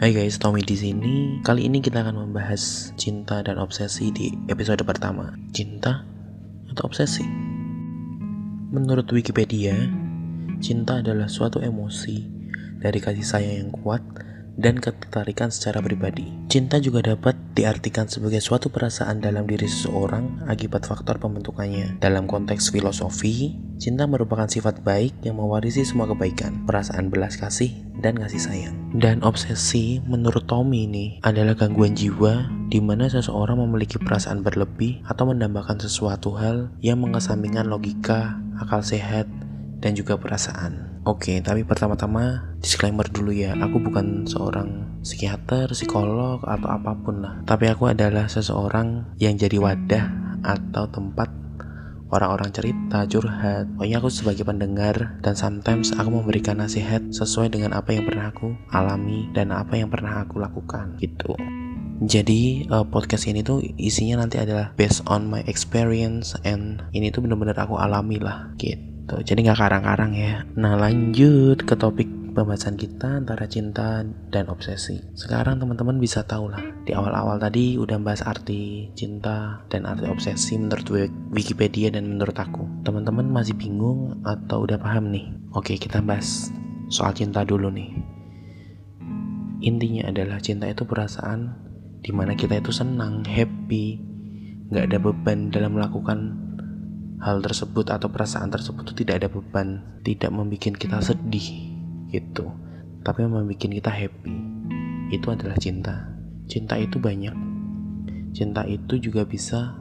Hai guys, Tommy di sini. Kali ini kita akan membahas cinta dan obsesi di episode pertama. Cinta atau obsesi? Menurut Wikipedia, cinta adalah suatu emosi dari kasih sayang yang kuat dan ketertarikan secara pribadi. Cinta juga dapat diartikan sebagai suatu perasaan dalam diri seseorang akibat faktor pembentukannya. Dalam konteks filosofi, cinta merupakan sifat baik yang mewarisi semua kebaikan, perasaan belas kasih, dan kasih sayang. Dan obsesi menurut Tommy ini adalah gangguan jiwa di mana seseorang memiliki perasaan berlebih atau mendambakan sesuatu hal yang mengesampingkan logika, akal sehat, dan juga perasaan. Oke, tapi pertama-tama disclaimer dulu ya, aku bukan seorang psikiater, psikolog, atau apa pun lah. Tapi aku adalah seseorang yang jadi wadah atau tempat orang-orang cerita, curhat. Pokoknya aku sebagai pendengar dan sometimes aku memberikan nasihat sesuai dengan apa yang pernah aku alami dan apa yang pernah aku lakukan gitu. Jadi uh, podcast ini tuh isinya nanti adalah based on my experience and ini tuh bener-bener aku alami lah gitu gitu. Jadi nggak karang-karang ya. Nah lanjut ke topik pembahasan kita antara cinta dan obsesi. Sekarang teman-teman bisa tahu lah. Di awal-awal tadi udah bahas arti cinta dan arti obsesi menurut Wikipedia dan menurut aku. Teman-teman masih bingung atau udah paham nih? Oke kita bahas soal cinta dulu nih. Intinya adalah cinta itu perasaan di mana kita itu senang happy nggak ada beban dalam melakukan hal tersebut atau perasaan tersebut itu tidak ada beban, tidak membuat kita sedih gitu, tapi membuat kita happy. Itu adalah cinta. Cinta itu banyak. Cinta itu juga bisa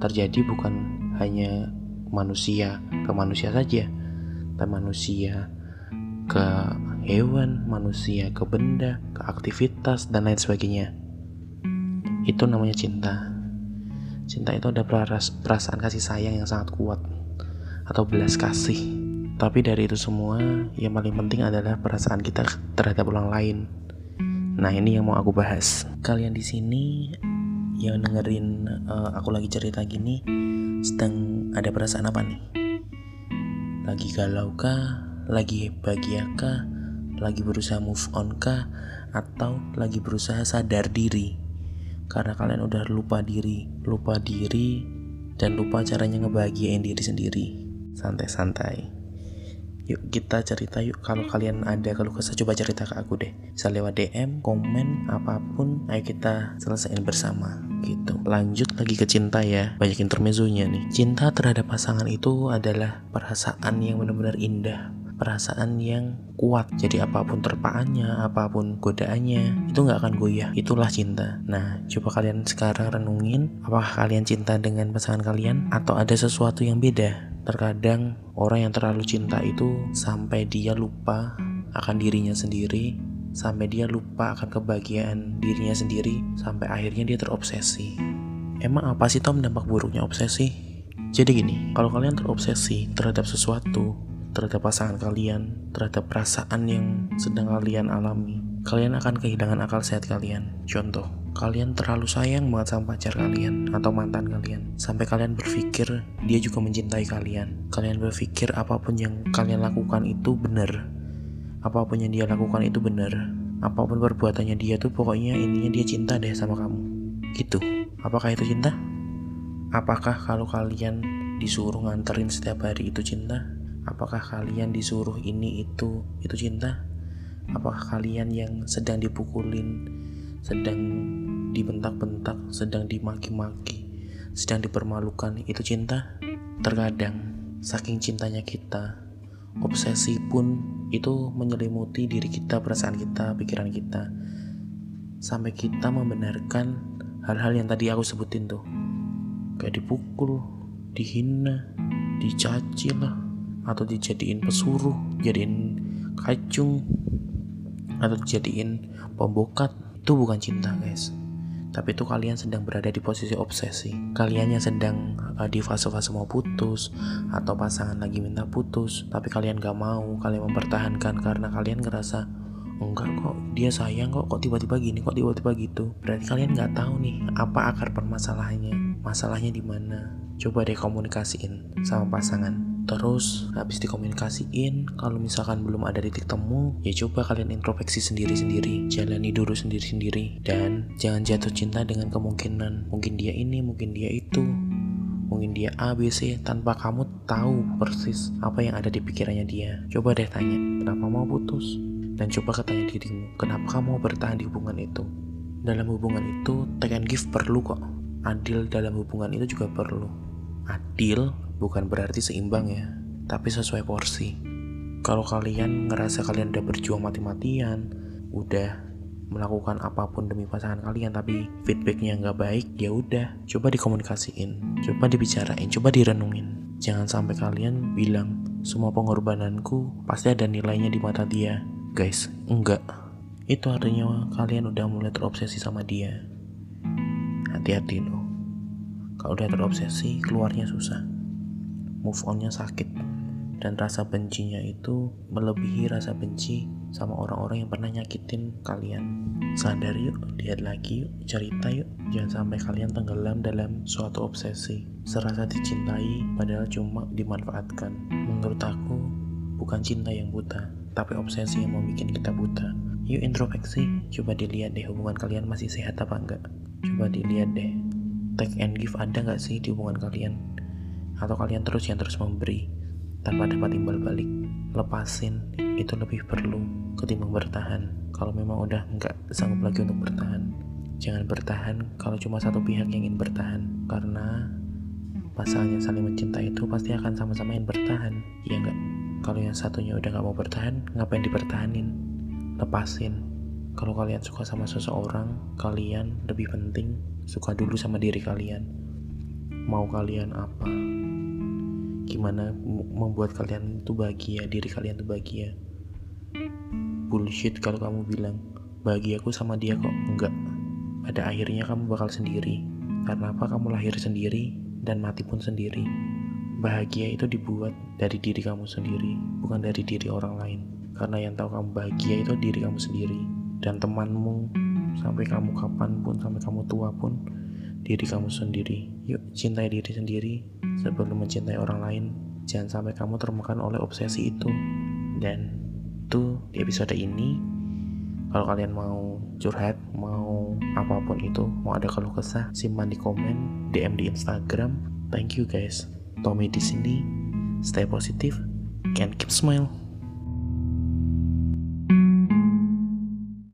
terjadi bukan hanya manusia ke manusia saja, tapi manusia ke hewan, manusia ke benda, ke aktivitas dan lain sebagainya. Itu namanya cinta. Cinta itu ada perasaan kasih sayang yang sangat kuat atau belas kasih. Tapi dari itu semua, yang paling penting adalah perasaan kita terhadap orang lain. Nah, ini yang mau aku bahas. Kalian di sini yang dengerin uh, aku lagi cerita gini sedang ada perasaan apa nih? Lagi galau kah? Lagi bahagia kah? Lagi berusaha move on kah? Atau lagi berusaha sadar diri? Karena kalian udah lupa diri, lupa diri, dan lupa caranya ngebahagiain diri sendiri. Santai-santai. Yuk kita cerita yuk kalau kalian ada kalau kesah coba cerita ke aku deh. Bisa lewat DM, komen, apa pun, ayo kita selesaiin bersama gitu. Lanjut lagi ke cinta ya. Banyak intermezzonya nih. Cinta terhadap pasangan itu adalah perasaan yang benar-benar indah, perasaan yang kuat. Jadi apa pun terpaannya apa pun godaannya itu nggak akan goyah. Itulah cinta. Nah coba kalian sekarang renungin apakah kalian cinta dengan pasangan kalian atau ada sesuatu yang beda? Terkadang orang yang terlalu cinta itu sampai dia lupa akan dirinya sendiri sampai dia lupa akan kebahagiaan dirinya sendiri sampai akhirnya dia terobsesi. Emang apa sih Tom dampak buruknya obsesi? Jadi gini kalau kalian terobsesi terhadap sesuatu terhadap pasangan kalian, terhadap perasaan yang sedang kalian alami, kalian akan kehilangan akal sehat kalian. Contoh, kalian terlalu sayang banget sama pacar kalian atau mantan kalian, sampai kalian berpikir dia juga mencintai kalian. Kalian berpikir apa pun yang kalian lakukan itu benar, apa pun yang dia lakukan itu benar, apa pun perbuatannya dia tuh pokoknya intinya dia cinta deh sama kamu. Gitu. Apakah itu cinta? Apakah kalau kalian disuruh nganterin setiap hari itu cinta? Apakah kalian disuruh ini itu itu cinta? Apakah kalian yang sedang dipukulin, sedang dibentak-bentak, sedang dimaki-maki, sedang dipermalukan itu cinta? Terkadang saking cintanya kita, obsesi pun itu menyelimuti diri kita, perasaan kita, pikiran kita. Sampai kita membenarkan hal-hal yang tadi aku sebutin tuh. Kayak dipukul, dihina, dicaci lah, atau dijadiin pesuruh, jadiin kacung, atau dijadiin pembokat itu bukan cinta guys. Tapi itu kalian sedang berada di posisi obsesi. Kalian yang sedang uh, di fase-fase mau putus atau pasangan lagi minta putus tapi kalian gak mau kalian mempertahankan karena kalian ngerasa enggak kok dia sayang kok kok tiba-tiba gini kok tiba-tiba gitu. Berarti kalian nggak tahu nih apa akar permasalahannya. Masalahnya di mana? Coba deh komunikasiin sama pasangan Terus habis dikomunikasiin, kalau misalkan belum ada titik temu, ya coba kalian introspeksi sendiri-sendiri, jalani dulu sendiri-sendiri, dan jangan jatuh cinta dengan kemungkinan mungkin dia ini, mungkin dia itu, mungkin dia A, B, C, tanpa kamu tahu persis apa yang ada di pikirannya dia. Coba deh tanya, kenapa mau putus? Dan coba katanya dirimu, kenapa kamu mau bertahan di hubungan itu? Dalam hubungan itu, take and give perlu kok. Adil dalam hubungan itu juga perlu. Adil bukan berarti seimbang ya, tapi sesuai porsi. Kalau kalian ngerasa kalian udah berjuang mati-matian, udah melakukan apa pun demi pasangan kalian tapi feedbacknya nggak baik ya udah coba dikomunikasiin coba dibicarain coba direnungin. Jangan sampai kalian bilang semua pengorbananku pasti ada nilainya di mata dia. Guys enggak. Itu artinya kalian udah mulai terobsesi sama dia. Hati-hati loh. Kalau udah terobsesi keluarnya susah move onnya sakit. Dan rasa bencinya itu melebihi rasa benci sama orang-orang yang pernah nyakitin kalian. Sadar yuk lihat lagi yuk cerita yuk. Jangan sampai kalian tenggelam dalam suatu obsesi. Serasa dicintai padahal cuma dimanfaatkan. Menurut aku bukan cinta yang buta tapi obsesi yang membuat kita buta. Yuk introspeksi coba dilihat deh hubungan kalian masih sehat apa enggak. Coba dilihat deh take and give ada nggak sih di hubungan kalian atau kalian terus yang terus memberi tanpa dapat timbal balik. Lepasin itu lebih perlu ketimbang bertahan. Kalau memang udah nggak sanggup lagi untuk bertahan jangan bertahan kalau cuma satu pihak yang ingin bertahan. Karena pasangan yang saling mencintai itu pasti akan sama-sama yang bertahan. Ya nggak? Kalau yang satunya udah nggak mau bertahan ngapain dipertahanin? Lepasin. Kalau kalian suka sama seseorang kalian lebih penting suka dulu sama diri kalian. Mau kalian apa gimana membuat kalian itu bahagia diri kalian itu bahagia? Bullshit kalau kamu bilang bahagia aku sama dia kok. Enggak. Pada akhirnya kamu bakal sendiri. Karena apa? Kamu lahir sendiri dan mati pun sendiri. Bahagia itu dibuat dari diri kamu sendiri bukan dari diri orang lain. Karena yang tahu kamu bahagia itu diri kamu sendiri dan temanmu sampai kamu kapan pun sampai kamu tua pun diri kamu sendiri. Yuk cintai diri sendiri sebelum mencintai orang lain. Jangan sampai kamu termakan oleh obsesi itu. Dan itu di episode ini kalau kalian mau curhat mau apa pun itu mau ada kalau kesah simpan di komen DM di Instagram. Thank you guys. Tommy di sini. Stay positive can keep smile